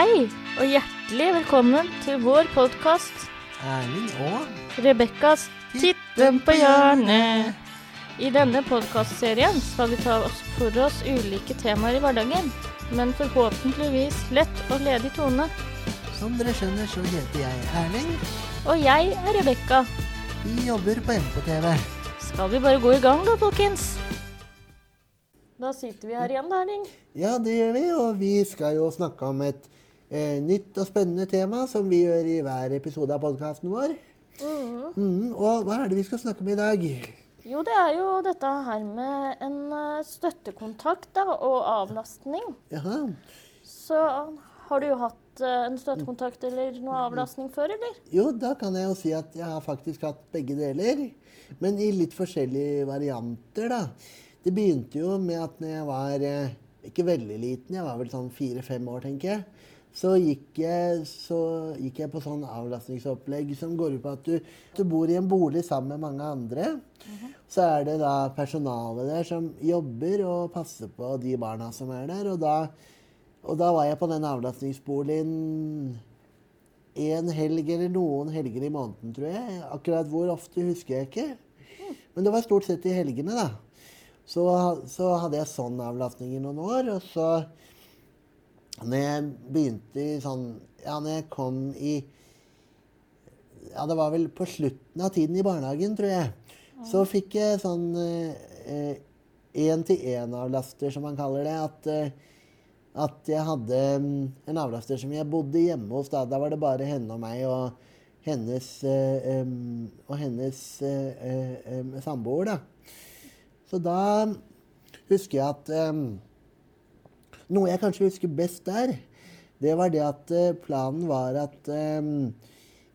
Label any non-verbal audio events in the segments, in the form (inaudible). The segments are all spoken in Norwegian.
Hei, og hjertelig velkommen til vår podkast Erling og Rebekkas Titten på hjørnet. I denne podkastserien skal vi ta oss for oss ulike temaer i hverdagen, men forhåpentligvis lett og ledig tone. som dere skjønner, så heter jeg Erling. Og jeg er Rebekka. Vi jobber på MK-TV. Skal vi bare gå i gang da, folkens? Da sitter vi her igjen, Erling. Ja, det gjør vi, og vi skal jo snakke om et nytt og spennende tema som vi gjør i hver episode av podkasten vår. Mm, og hva er det vi skal snakke om i dag? Jo, det er jo dette her med en eh, støttekontakt da, og avlastning. Jaha. Så har du jo hatt eh, en støttekontakt eller noe avlastning før, eller? Jo, da kan jeg jo si at jeg har faktisk hatt begge deler. Men i litt forskjellige varianter, da. Det begynte jo med at når jeg var eh, ikke veldig liten, jeg var vel sånn fire-fem år, tenker jeg, så gikk jeg, så gikk jeg på sånn avlastningsopplegg som går ut på at du, du bor i en bolig sammen med mange andre. Så er det da personalet der som jobber og passer på de barna som er der. Og da, og da var jeg på den avlastningsboligen en helg eller noen helger i måneden, tror jeg. Akkurat hvor ofte husker jeg ikke. Men det var stort sett i helgene, da. Så, så hadde jeg sånn avlastning i noen år. Og så når jeg begynte i sånn Ja, når jeg kom i Ja, det var vel på slutten av tiden i barnehagen, tror jeg. Så fikk jeg sånn én-til-én-avlaster, som man kaller det. At, eh, at jeg hadde mm, en avlaster som jeg bodde hjemme hos. Da, da var det bare henne og meg og hennes, eh, og hennes eh, eh, samboer, da. Så da husker jeg at Noe jeg kanskje husker best der, det var det at eh, planen var at um,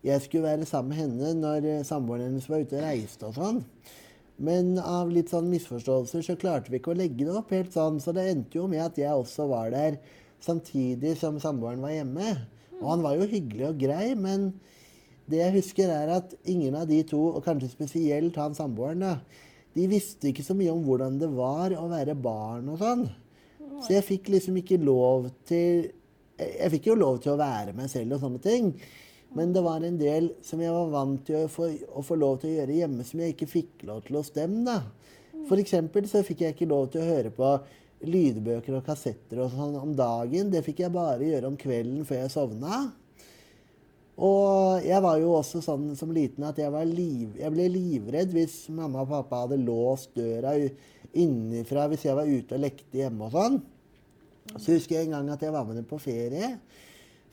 jeg skulle være sammen med henne når eh, samboeren hennes var ute og reiste og sånn. Men av litt sånn misforståelser så klarte vi ikke å legge det opp helt sånn, så det endte jo med at jeg også var der samtidig som samboeren var hjemme. Og han var jo hyggelig og grei, men det jeg husker er at ingen av de to, og kanskje spesielt han samboeren, da, de visste ikke så mye om hvordan det var å være barn og sånn. Så jeg fikk liksom ikke lov til Jeg fikk jo lov til å være meg selv og sånne ting. Men det var en del som jeg var vant til å få, å få lov til å gjøre hjemme, som jeg ikke fikk lov til hos dem. da. For eksempel så fikk jeg ikke lov til å høre på lydbøker og kassetter og sånn om dagen. Det fikk jeg bare gjøre om kvelden før jeg sovna. Og jeg var jo også sånn som liten at jeg, liv, jeg ble livredd hvis mamma og pappa hadde låst døra innenfra hvis jeg var ute og lekte hjemme og sånn. Så husker jeg en gang at jeg var med dem på ferie.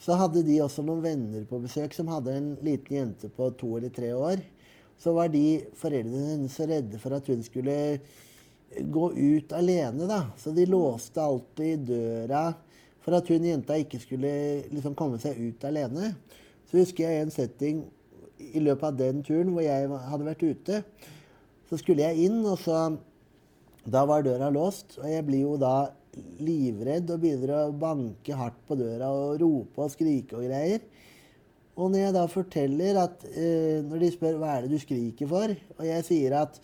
Så hadde de også noen venner på besøk som hadde en liten jente på to eller tre år. Så var de foreldrene hennes så redde for at hun skulle gå ut alene, da. Så de låste alltid døra for at hun jenta ikke skulle liksom komme seg ut alene. Så husker jeg en setting i løpet av den turen hvor jeg hadde vært ute. Så skulle jeg inn, og så Da var døra låst, og jeg blir jo da livredd og begynner å banke hardt på døra og rope og skrike og greier. Og når jeg da forteller at eh, Når de spør hva er det du skriker for, og jeg sier at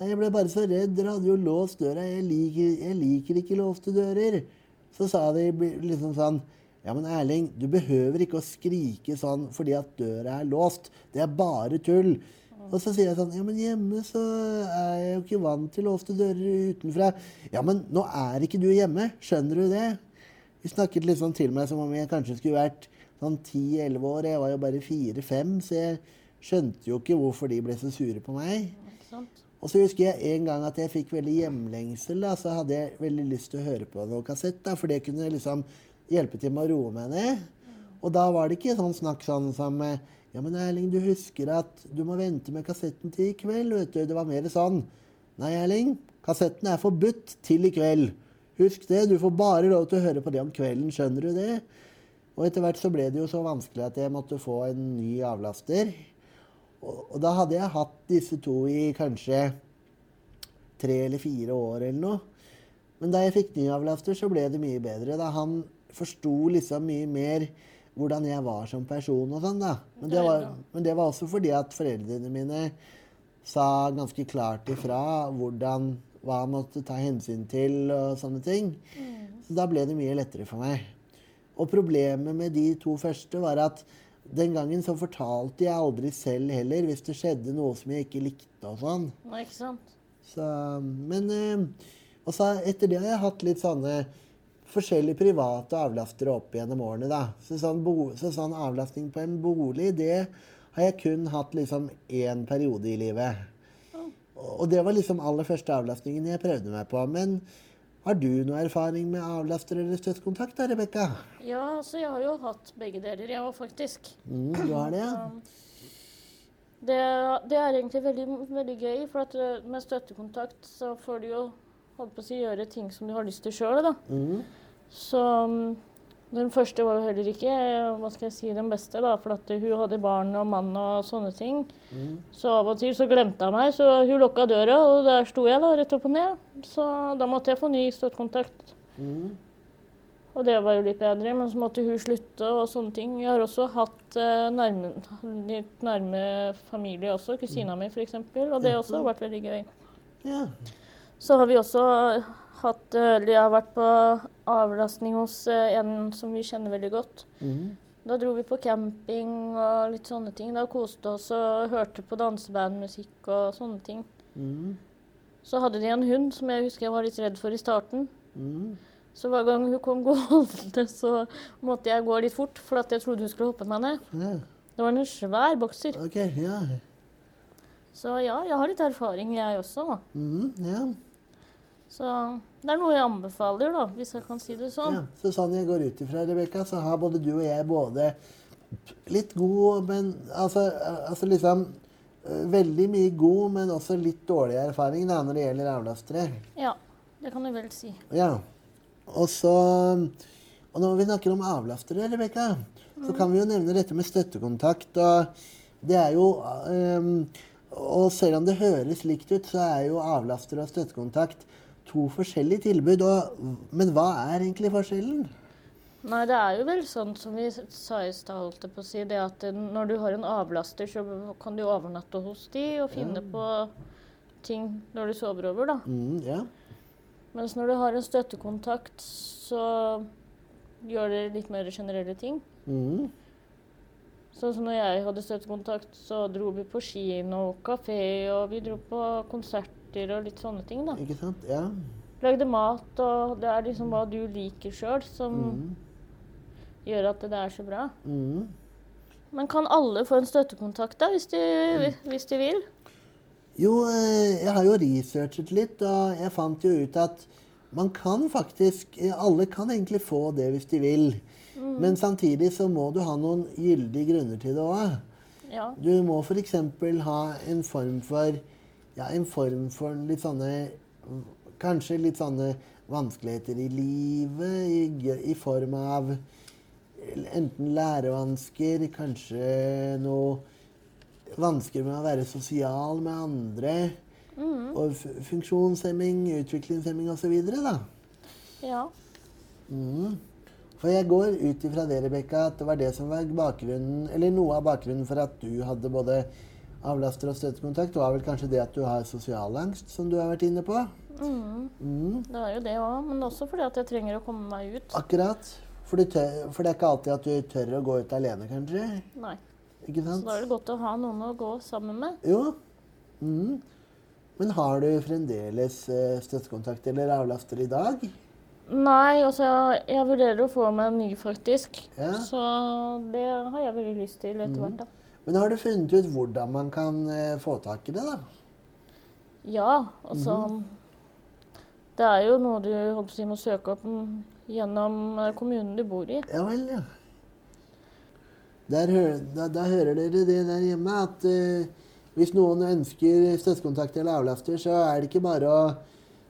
Nei, jeg ble bare så redd, dere hadde jo låst døra. Jeg liker, jeg liker ikke låste dører. Så sa de liksom sånn Ja, men Erling, du behøver ikke å skrike sånn fordi at døra er låst. Det er bare tull. Og så sier jeg sånn Ja, men hjemme så er jeg jo ikke vant til låste dører utenfra. Ja, men nå er ikke du hjemme. Skjønner du det? Vi snakket litt sånn til meg som om jeg kanskje skulle vært sånn 10-11 år. Jeg var jo bare 4-5, så jeg skjønte jo ikke hvorfor de ble så sure på meg. Og så husker jeg en gang at jeg fikk veldig hjemlengsel. da, Så hadde jeg veldig lyst til å høre på noe kassett, da, for det kunne liksom hjelpe til med å roe meg ned. Og da var det ikke sånn snakk sånn som Ja, men Erling, du husker at du må vente med kassetten til i kveld, vet du. Det var mer sånn. Nei, Erling, kassetten er forbudt til i kveld. Husk det, du får bare lov til å høre på det om kvelden, skjønner du det? Og etter hvert så ble det jo så vanskelig at jeg måtte få en ny avlaster. Og, og da hadde jeg hatt disse to i kanskje tre eller fire år eller noe. Men da jeg fikk ny avlaster, så ble det mye bedre. Da han forsto liksom mye mer hvordan jeg var som person og sånn, da. Men Det var, men det var også fordi at foreldrene mine sa ganske klart ifra hvordan, hva jeg måtte ta hensyn til og sånne ting. Så da ble det mye lettere for meg. Og problemet med de to første var at den gangen så fortalte jeg aldri selv heller hvis det skjedde noe som jeg ikke likte og sånn. Nei, ikke sant? Så, men eh, Og så etter det har jeg hatt litt sånne forskjellige private avlaftere opp gjennom årene, da. Så sånn, så sånn avlastning på en bolig, det har jeg kun hatt liksom én periode i livet. Og det var liksom aller første avlastningen jeg prøvde meg på. Men har du noe erfaring med avlaster eller støttekontakt da, Rebekka? Ja, altså jeg har jo hatt begge deler, jeg òg, faktisk. Mm, du har det, ja? Det, det er egentlig veldig, veldig gøy, for at eh, med støttekontakt så får du jo holdt på å si, gjøre ting som du har lyst til sjøl, da. Mm, Så mm, den første var jo heller ikke eh, hva skal jeg si, den beste, da, for at hun hadde barn og mann og sånne ting. mm, Så av og til så glemte hun meg, så hun lukka døra, og der sto jeg da, rett opp og ned. Så da måtte jeg få ny støttekontakt. mm, Og det var jo litt bedre, men så måtte hun slutte og sånne ting. Jeg har også hatt eh, nærme, litt nærme familie også, kusina mi f.eks., og det også har vært veldig gøy. ja. Så har vi også hatt eh, eller Jeg har vært på avlastning hos eh, en som vi kjenner veldig godt. Mm, Da dro vi på camping og litt sånne ting. Da koste oss og hørte på dansebandmusikk og sånne ting. mm, Så hadde de en hund som jeg husker jeg var litt redd for i starten. mm. Så hver gang hun kom (laughs) gående, så måtte jeg gå litt fort, for at jeg trodde hun skulle hoppe meg ned. Yeah. Det var en svær bokser. ok, ja. Så ja, jeg har litt erfaring, jeg også. Mm, ja. Så det er noe jeg anbefaler, da, hvis jeg kan si det sånn. Ja, så sånn jeg går ut ifra, Rebekka, så har både du og jeg både litt god, men altså, altså liksom øh, Veldig mye god, men også litt dårlig erfaring da, når det gjelder avlastere. Ja, det kan du vel si. Ja. Og så Og når vi snakker om avlastere, Rebekka, så kan vi jo nevne dette med støttekontakt. Og det er jo um, Og selv om det høres likt ut, så er jo avlaster og støttekontakt to forskjellige tilbud. Og, men hva er egentlig forskjellen? Nei, det er jo vel sånn som vi sa i stad, holdt jeg på å si, det at eh, når du har en avlaster, så kan du overnatte hos de og finne på ting når du sover over, da. Mm, ja. Mens når du har en støttekontakt, så gjør dere litt mer generelle ting. Mm, Sånn som når jeg hadde støttekontakt, så dro vi på kino og kafé, og vi dro på konserter og litt sånne ting, da. ikke sant? Ja. Lagde mat, og det er liksom hva du liker sjøl, som Mm, gjør at det er så bra. mm. Men kan alle få en støttekontakt, da, hvis de, hvis de vil? Jo, eh, jeg har jo researchet litt, og jeg fant jo ut at man kan faktisk eh, Alle kan egentlig få det hvis de vil. Men samtidig så må du ha noen gyldige grunner til det òg. Ja. Du må f.eks. ha en form for Ja, en form for litt sånne Kanskje litt sånne vanskeligheter i livet i, i form av enten lærevansker, kanskje noe vansker med å være sosial med andre, og f funksjonshemming, utviklingshemming osv. ja. Mm. For jeg går ut ifra det, Rebekka, at det var det som var bakgrunnen, eller noe av bakgrunnen for at du hadde både avlaster og støttekontakt, var vel kanskje det at du har sosial angst, som du har vært inne på? Mm. Mm. Det er jo det òg, men også fordi at jeg trenger å komme meg ut. Akkurat. For, du tør, for det er ikke alltid at du tør å gå ut alene, kanskje? Nei. Ikke Så da er det godt å ha noen å gå sammen med. Jo. Mm. Men har du fremdeles eh, støttekontakt eller avlaster i dag? Nei, altså jeg, jeg vurderer å få meg en ny, faktisk. Ja. Så det har jeg veldig lyst til etter hvert, da. Men har du funnet ut hvordan man kan eh, få tak i det, da? Ja, altså Det er jo noe du si, må søke opp mm, gjennom eh, kommunen du bor i. Ja vel, ja. Der, da, da hører dere det der hjemme at uh, hvis noen ønsker støttekontakt eller avlaster, så er det ikke bare å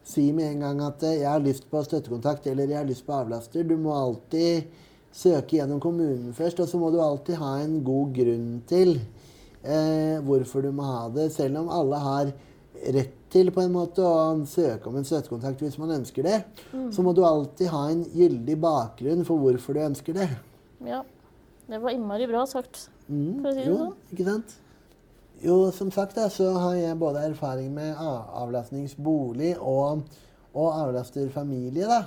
si med en gang at uh, 'jeg har lyst på støttekontakt' eller 'jeg har lyst på avlaster'. Du må alltid søke gjennom kommunen først, og så må du alltid ha en god grunn til eh, hvorfor du må ha det, selv om alle har rett til på en måte å søke om en støttekontakt hvis man ønsker det, så må du alltid ha en gyldig bakgrunn for hvorfor du ønsker det. Ja. Det var innmari bra sagt, Mm, for å si det jo, sånn. ikke sant? Jo, som sagt da, så har jeg både erfaring med avlastningsbolig og, og avlasterfamilie. da.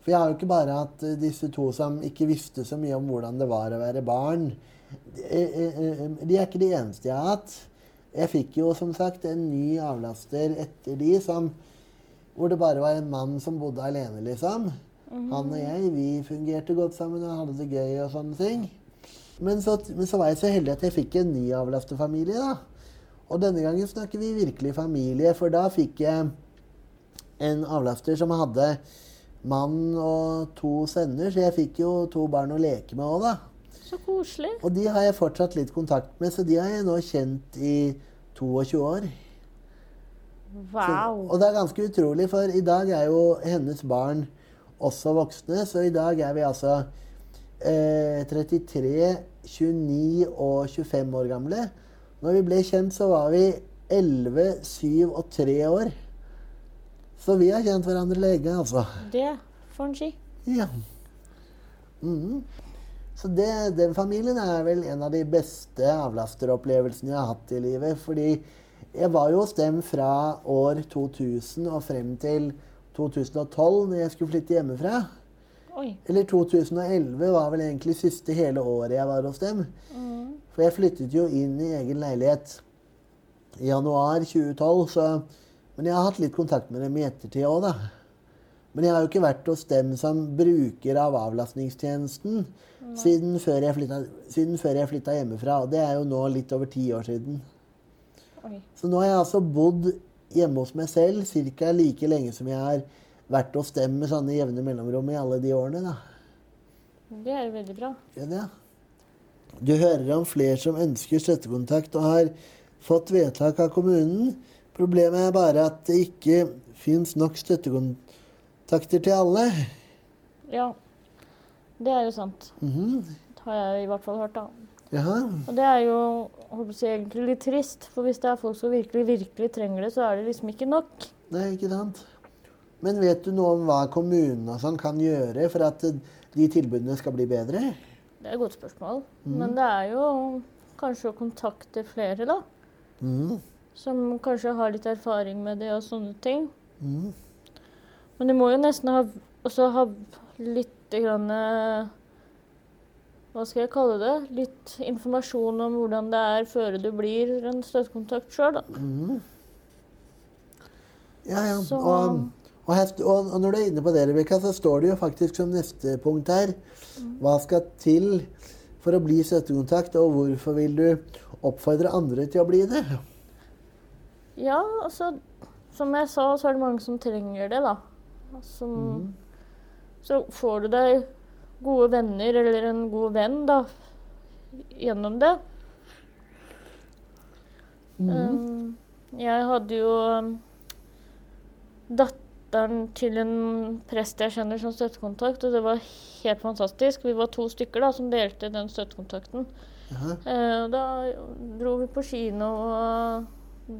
For jeg har jo ikke bare hatt eh, disse to som ikke visste så mye om hvordan det var å være barn. De, eh, eh, de er ikke de eneste jeg har hatt. Jeg fikk jo som sagt en ny avlaster etter de som hvor det bare var en mann som bodde alene, liksom. Han og jeg vi fungerte godt sammen og hadde det gøy og sånne ting. Men så, men så var jeg så heldig at jeg fikk en ny avlasterfamilie. da. Og denne gangen snakker vi virkelig familie, for da fikk jeg en avlaster som hadde mann og to sønner, så jeg fikk jo to barn å leke med òg, da. Så koselig. Og de har jeg fortsatt litt kontakt med, så de har jeg nå kjent i 22 år. Så, og det er ganske utrolig, for i dag er jo hennes barn også voksne, så i dag er vi altså eh, 33, 29 og 25 år gamle. Når vi ble kjent, så var vi 11, 7 og 3 år. Så vi har kjent hverandre lenge, altså. Det får en si. Ja. Mm. Så det, den familien er vel en av de beste avlasteropplevelsene jeg har hatt i livet. Fordi jeg var jo hos dem fra år 2000 og frem til 2012, når jeg skulle flytte hjemmefra. Oi. Eller 2011 var vel egentlig siste hele året jeg var hos dem. For jeg flyttet jo inn i egen leilighet i januar 2012, så Men jeg har hatt litt kontakt med dem i ettertid òg, da. Men jeg har jo ikke vært hos dem som bruker av avlastningstjenesten siden før jeg flytta, siden før jeg flytta hjemmefra. Og det er jo nå litt over ti år siden. Oi. Så nå har jeg altså bodd hjemme hos meg selv ca. like lenge som jeg har vært hos dem med sånne jevne mellomrom i alle de årene. da. Det er jo veldig bra. Ja, det. Du hører om flere som ønsker støttekontakt og har fått vedtak av kommunen. Problemet er bare at det ikke fins nok støttekontakter til alle. Ja. Det er jo sant. Mhm. Har jeg i hvert fall hørt, da. Jaha. Og det er jo jeg, egentlig litt trist, for hvis det er folk som virkelig, virkelig trenger det, så er det liksom ikke nok. Nei, ikke sant. Men vet du noe om hva kommunene og sånn kan gjøre for at de tilbudene skal bli bedre? Det er et godt spørsmål. Men det er jo kanskje å kontakte flere, da. Mhm. Som kanskje har litt erfaring med det og sånne ting. Mm. Men du må jo nesten ha, også ha litt grann Hva skal jeg kalle det? Litt informasjon om hvordan det er før du blir en støttekontakt sjøl, da. Mm. Ja, ja. Så- Og, og, heft, og, og når du er inne på det, Rebekka, så står det jo faktisk som neste punkt her Hva skal til for å bli støttekontakt, og hvorfor vil du oppfordre andre til å bli det? Ja, altså Som jeg sa, så er det mange som trenger det, da. Som, Så får du deg gode venner eller en god venn, da, gjennom det. Um, jeg hadde jo um, datteren til en prest jeg kjenner som støttekontakt, og det var helt fantastisk. Vi var to stykker da, som delte den støttekontakten. Uh -huh. uh, da dro vi på kino og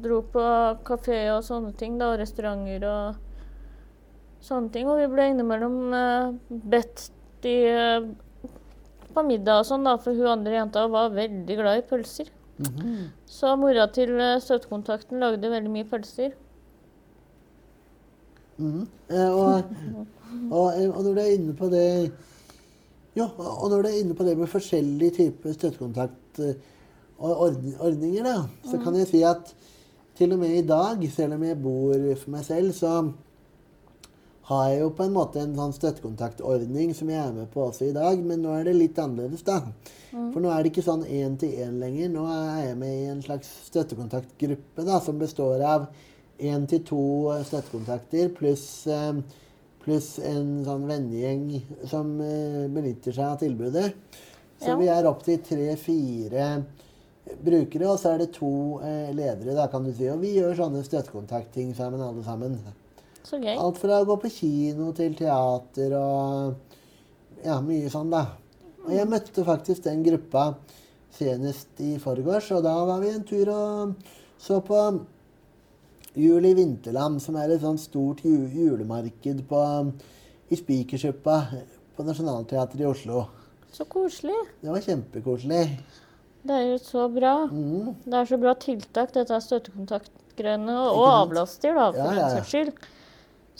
dro på kafé og sånne ting, da, og restauranter og sånne ting. Og vi ble innimellom uh, bedt i, uh, på middag og sånn, da, for hun andre jenta var veldig glad i pølser. Mhm. Så mora til uh, støttekontakten lagde veldig mye pølser. Mhm. Eh, og, og, og når du er inne på det ja, og når du er inne på det med forskjellige typer støttekontakt eh, og ordninger, da, så kan jeg si at til og med i dag, selv om jeg bor for meg selv, så har jeg jo på en måte en sånn støttekontaktordning som jeg er med på også i dag, men nå er det litt annerledes, da. For nå er det ikke sånn én til én lenger. Nå er jeg med i en slags støttekontaktgruppe da, som består av én til to eh, støttekontakter pluss plus en sånn vennegjeng som eh, benytter seg av tilbudet. Så Ja. vi er opp til tre-fire brukere, og så er det to eh, ledere, da, kan du si. Og vi gjør sånne støttekontaktting sammen, alle sammen. Så gøy. Alt fra å gå på kino til teater og ja, mye sånn, da. Og jeg møtte faktisk den gruppa senest i forgårs, og da var vi en tur og så på Jul i Vinterland, som er et sånt stort ju julemarked på, i Spikersuppa på Nationaltheatret i Oslo. Så koselig. Det var kjempekoselig. Det er jo så bra. Mm. Det er så bra tiltak, dette er støttekontaktgreiene, og, og avlaster, da, for Ja, ja, den ja. saks skyld.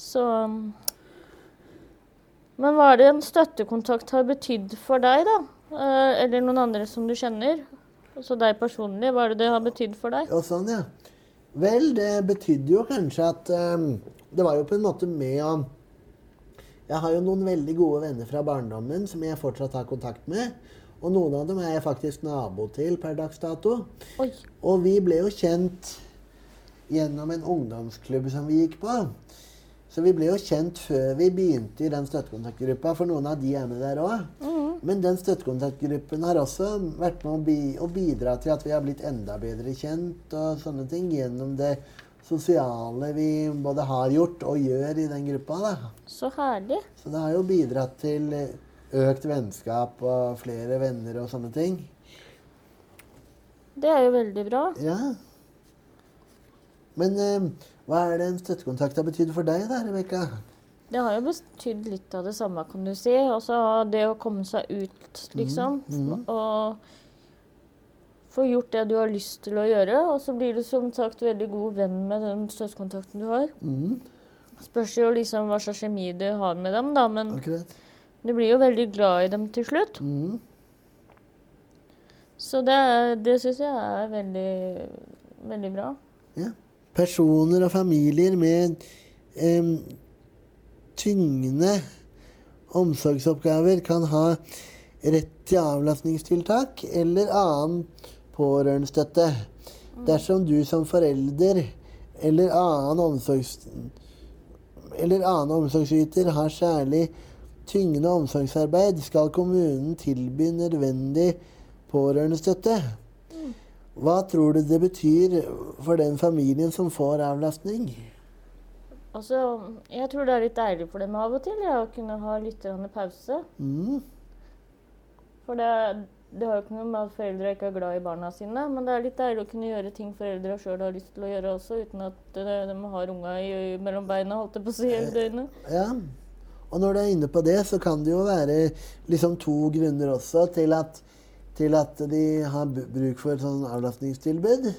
Så Men hva er det en støttekontakt har betydd for deg, da? Eh, Eller noen andre som du kjenner? Altså deg personlig, hva er det det har betydd for deg? Ja, sånn, ja. Vel, det betydde jo kanskje at um, Det var jo på en måte med å Jeg har jo noen veldig gode venner fra barndommen som jeg fortsatt har kontakt med. Og noen av dem er jeg faktisk nabo til per dags dato. Oi. Og vi ble jo kjent gjennom en ungdomsklubb som vi gikk på. Så vi ble jo kjent før vi begynte i den støttekontaktgruppa, for noen av de er med der òg. Men den støttekontaktgruppen har også vært med å, bi å bidra til at vi har blitt enda bedre kjent og sånne ting gjennom det sosiale vi både har gjort og gjør i den gruppa. da. Så herlig. Så det har jo bidratt til økt vennskap og flere venner og sånne ting. Det er jo veldig bra. Ja. Men eh, hva er det en støttekontakt har betydd for deg da, Rebekka? Det har jo betydd litt av det samme, kan du si. Også det å komme seg ut, liksom. Og få gjort det du har lyst til å gjøre. Og så blir du som sagt veldig god venn med den støttekontakten du har. Mm, Spørs jo liksom hva slags kjemi du har med dem, da. Men akkurat. Du blir jo veldig glad i dem til slutt. Mm. Så det, det syns jeg er veldig, veldig bra. Ja. Personer og familier med eh, tyngende omsorgsoppgaver kan ha rett til avlastningstiltak eller annen pårørendestøtte. Dersom du som forelder eller annen omsorgs eller annen omsorgsyter har særlig tyngende omsorgsarbeid, skal kommunen tilby nødvendig pårørendestøtte. Hva tror du det betyr for den familien som får avlastning? Altså, jeg tror det er litt deilig for dem av og til ja, å kunne ha litt pause. Mm, For det, det har jo ikke noe med at foreldre ikke er glad i barna sine, men det er litt deilig å kunne gjøre ting foreldre sjøl har lyst til å gjøre også, uten at eh, de har unga i, mellom beina, holdt jeg på å si, hele døgnet. ja. Og når du er inne på det, så kan det jo være liksom to grunner også til at, til at de har bruk for et sånn avlastningstilbud.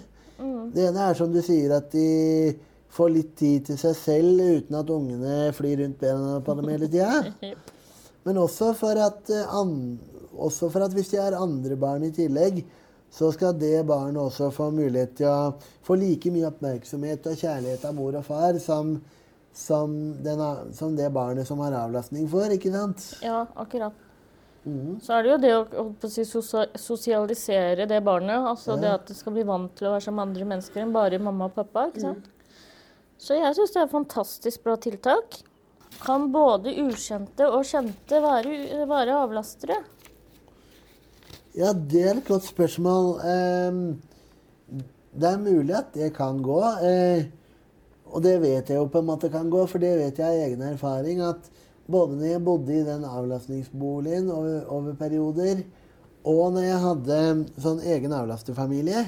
Det ene er som du sier, at de får litt tid til seg selv uten at ungene flyr rundt bena på dem hele tida. (laughs) Men også for at, eh, an, også for at hvis de har andre barn i tillegg, så skal det barnet også få mulighet til å få like mye oppmerksomhet og kjærlighet av mor og far som, som, den, som det barnet som har avlastning får, ikke sant? Ja, akkurat. Mm. Så er det jo det å, å si, sosialisere det barnet. Altså Ja. det at det skal bli vant til å være som andre mennesker enn bare mamma og pappa. ikke sant? Så jeg syns det er et fantastisk bra tiltak. Kan både ukjente og kjente være, være avlastere? Ja, det er et godt spørsmål. Eh, det er mulig at det kan gå. eh, og det vet jeg jo på en måte kan gå, for det vet jeg av egen erfaring. At både når jeg bodde i den avlastningsboligen over, over perioder, og når jeg hadde sånn egen avlasterfamilie,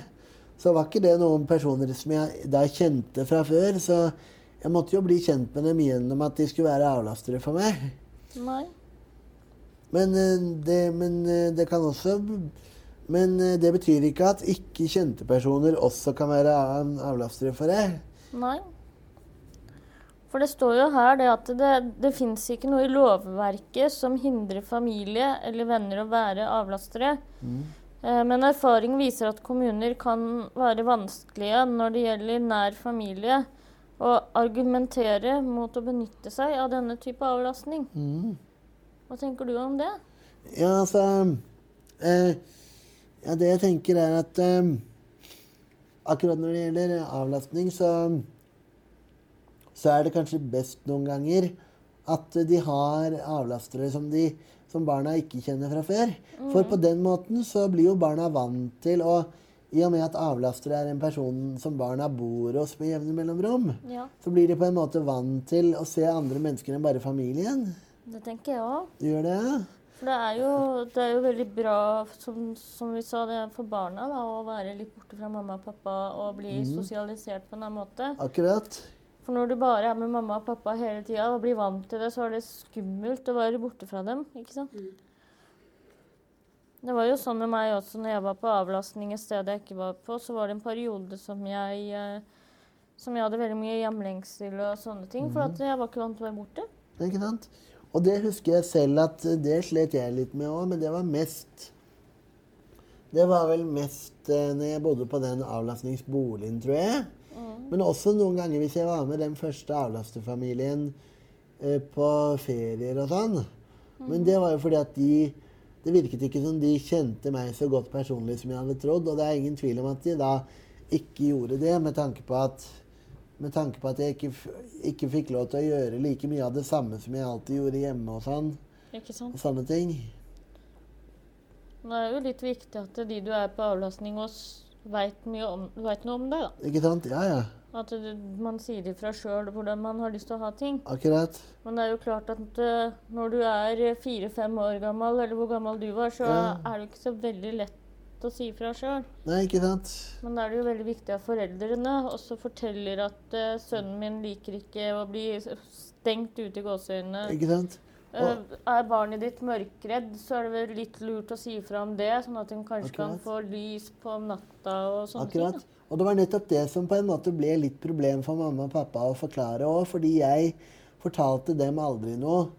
så var ikke det noen personer som jeg da kjente fra før. Så jeg måtte jo bli kjent med dem gjennom at de skulle være avlastere for meg. Nei. Men eh, det, men eh, det kan også Men eh, det betyr ikke at ikke kjente personer også kan være av- avlastere for deg. Nei. For det står jo her det at det, det fins ikke noe i lovverket som hindrer familie eller venner å være avlastere. Eh, Men erfaring viser at kommuner kan være vanskelige når det gjelder nær familie, å argumentere mot å benytte seg av denne type avlastning. Mm. Hva tenker du om det? Ja, altså eh, Ja, det jeg tenker, er at eh, akkurat når det gjelder avlastning, så så er det kanskje best noen ganger at de har avlastere som, de, som barna ikke kjenner fra før. For på den måten så blir jo barna vant til å I og med at avlastere er en person som barna bor hos med jevne mellomrom, Ja, så blir de på en måte vant til å se andre mennesker enn bare familien. det tenker jeg òg. Gjør det? For det er, jo, det er jo veldig bra, som, som vi sa, det for barna da, å være litt borte fra mamma og pappa og bli sosialisert på en annen måte. Akkurat. For når du bare er med mamma og pappa hele tida og blir vant til det, så er det skummelt å være borte fra dem. ikke sant? Det var jo sånn med meg også når jeg var på avlastning et sted jeg ikke var på. Så var det en periode som jeg, eh, som jeg hadde veldig mye hjemlengsel og sånne ting. For at jeg var ikke vant til å være borte. Ikke sant? Og det husker jeg selv at det slet jeg litt med òg, men det var mest Det var vel mest eh, når jeg bodde på den avlastningsboligen, tror jeg. Men også noen ganger hvis jeg var med den første avlasterfamilien eh, på ferier og sånn. Men det var jo fordi at de Det virket ikke som de kjente meg så godt personlig som jeg hadde trodd. Og det er ingen tvil om at de da ikke gjorde det, med tanke på at, med tanke på at jeg ikke, ikke fikk lov til å gjøre like mye av det samme som jeg alltid gjorde hjemme og sånn. Ikke sant? Og sånne ting. Det er jo litt viktig at de du er på avlastning hos, veit noe om det. da. Ikke sant? Ja, ja. At du, man sier ifra sjøl hvordan man har lyst til å ha ting. Akkurat. Men det er jo klart at uh, når du er fire-fem år gammel, eller hvor gammel du var, så Ja. er det ikke så veldig lett å si ifra sjøl. Nei, ikke sant? Men da er det jo veldig viktig at foreldrene også forteller at uh, sønnen min liker ikke å bli stengt ute i gåseøynene. Ikke sant? Eh, er barnet ditt mørkredd, så er det vel litt lurt å si ifra om det, sånn at hun kanskje kan få lys på natta og sånne Akkurat. ting. Og det var nettopp det som på en måte ble litt problem for mamma og pappa å forklare òg, fordi jeg fortalte dem aldri noe.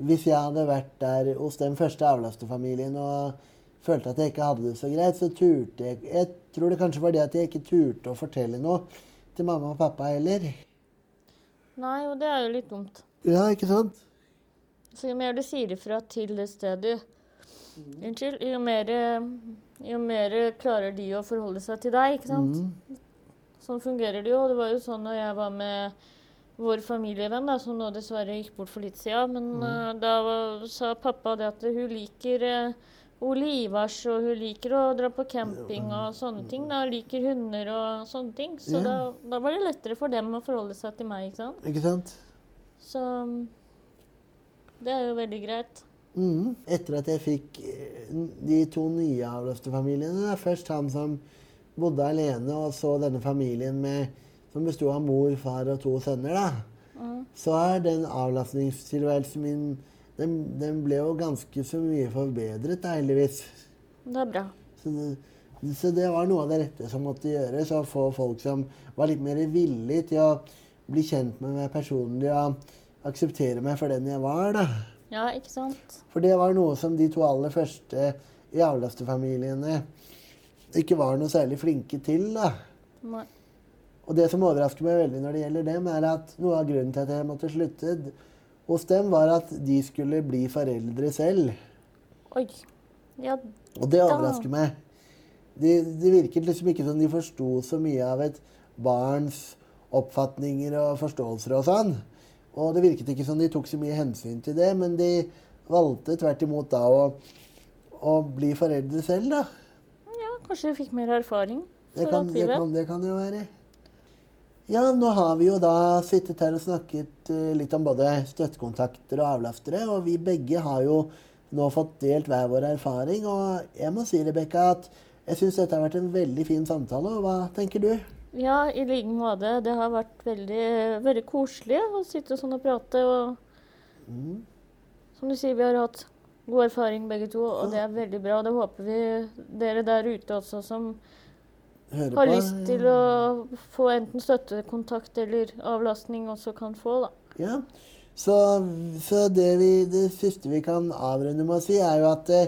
Hvis jeg hadde vært der hos den første avlastefamilien og følte at jeg ikke hadde det så greit, så turte jeg Jeg tror det kanskje var det at jeg ikke turte å fortelle noe til mamma og pappa heller. Nei, og det er jo litt dumt. Ja, ikke sant? Så jo mer du sier ifra til det stedet, unnskyld, jo mer, jo mer klarer de å forholde seg til deg, ikke sant? Mm. Sånn fungerer det jo. Det var jo sånn når jeg var med vår familievenn, da, som nå dessverre gikk bort for litt siden, men eh, da var, sa pappa det at hun liker uh, olivers, og hun liker å dra på camping og sånne ting. Da liker hunder og sånne ting. Så yeah. da, da var det lettere for dem å forholde seg til meg, ikke sant? Ikke sant? Så det er jo veldig greit. Mm. Etter at jeg fikk eh, de to nye avløfterfamiliene. først han som bodde alene, og så denne familien med, som besto av mor, far og to sønner, da. Mm. så er den avlastningstilværelsen min den, den ble jo ganske så mye forbedret, da, heldigvis. Det er bra. Så det, så det var noe av det rette som måtte gjøres. Å få folk som var litt mer villige til å bli kjent med meg personlig og akseptere meg for den jeg var. da. Ja, ikke sant? For det var noe som de to aller første i avlastefamiliene ikke var noe særlig flinke til. da. Nei. Og det som overrasker meg veldig når det gjelder dem, er at noe av grunnen til at jeg måtte slutte hos dem, var at de skulle bli foreldre selv. Oi. Ja, Og det Da. overrasker meg. Det de virket liksom ikke som de forsto så mye av et barns oppfatninger og forståelser og sånn. Og det virket ikke som de tok så mye hensyn til det, men de valgte tvert imot da å, å bli foreldre selv, da. ja, kanskje de fikk mer erfaring. Det kan, det, kan, det kan jo være. Ja, nå har vi jo da sittet her og snakket eh, litt om både støttekontakter og avlastere, og vi begge har jo nå fått delt hver vår erfaring. Og jeg må si, Rebekka, at jeg syns dette har vært en veldig fin samtale. Og hva tenker du? Ja, i like måte. Det har vært veldig, veldig koselig å sitte sånn og prate. Og Mm. som du sier, vi har hatt god erfaring begge to, og det er veldig bra. Det håper vi dere der ute også som Hører har på? lyst til å få enten støttekontakt eller avlastning, også kan få, da. Ja. Så, så det, vi, det siste vi kan avrunde med å si, er jo at eh,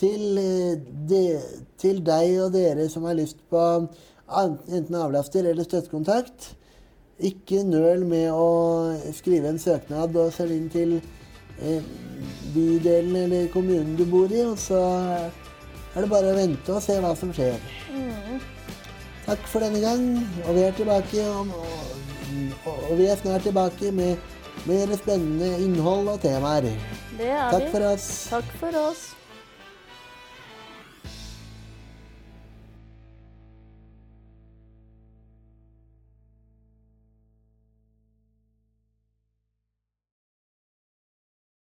til, eh, de, til deg og dere som har lyst på enten avlaster eller støttekontakt, ikke nøl med å skrive en søknad og sende inn til eh, bydelen eller kommunen du bor i, og så er det bare å vente og se hva som skjer. Mm. Takk for denne gang, og vi er tilbake om, og, og, vi er snart tilbake med mer spennende innhold og temaer. Det er Takk for oss. Takk for oss.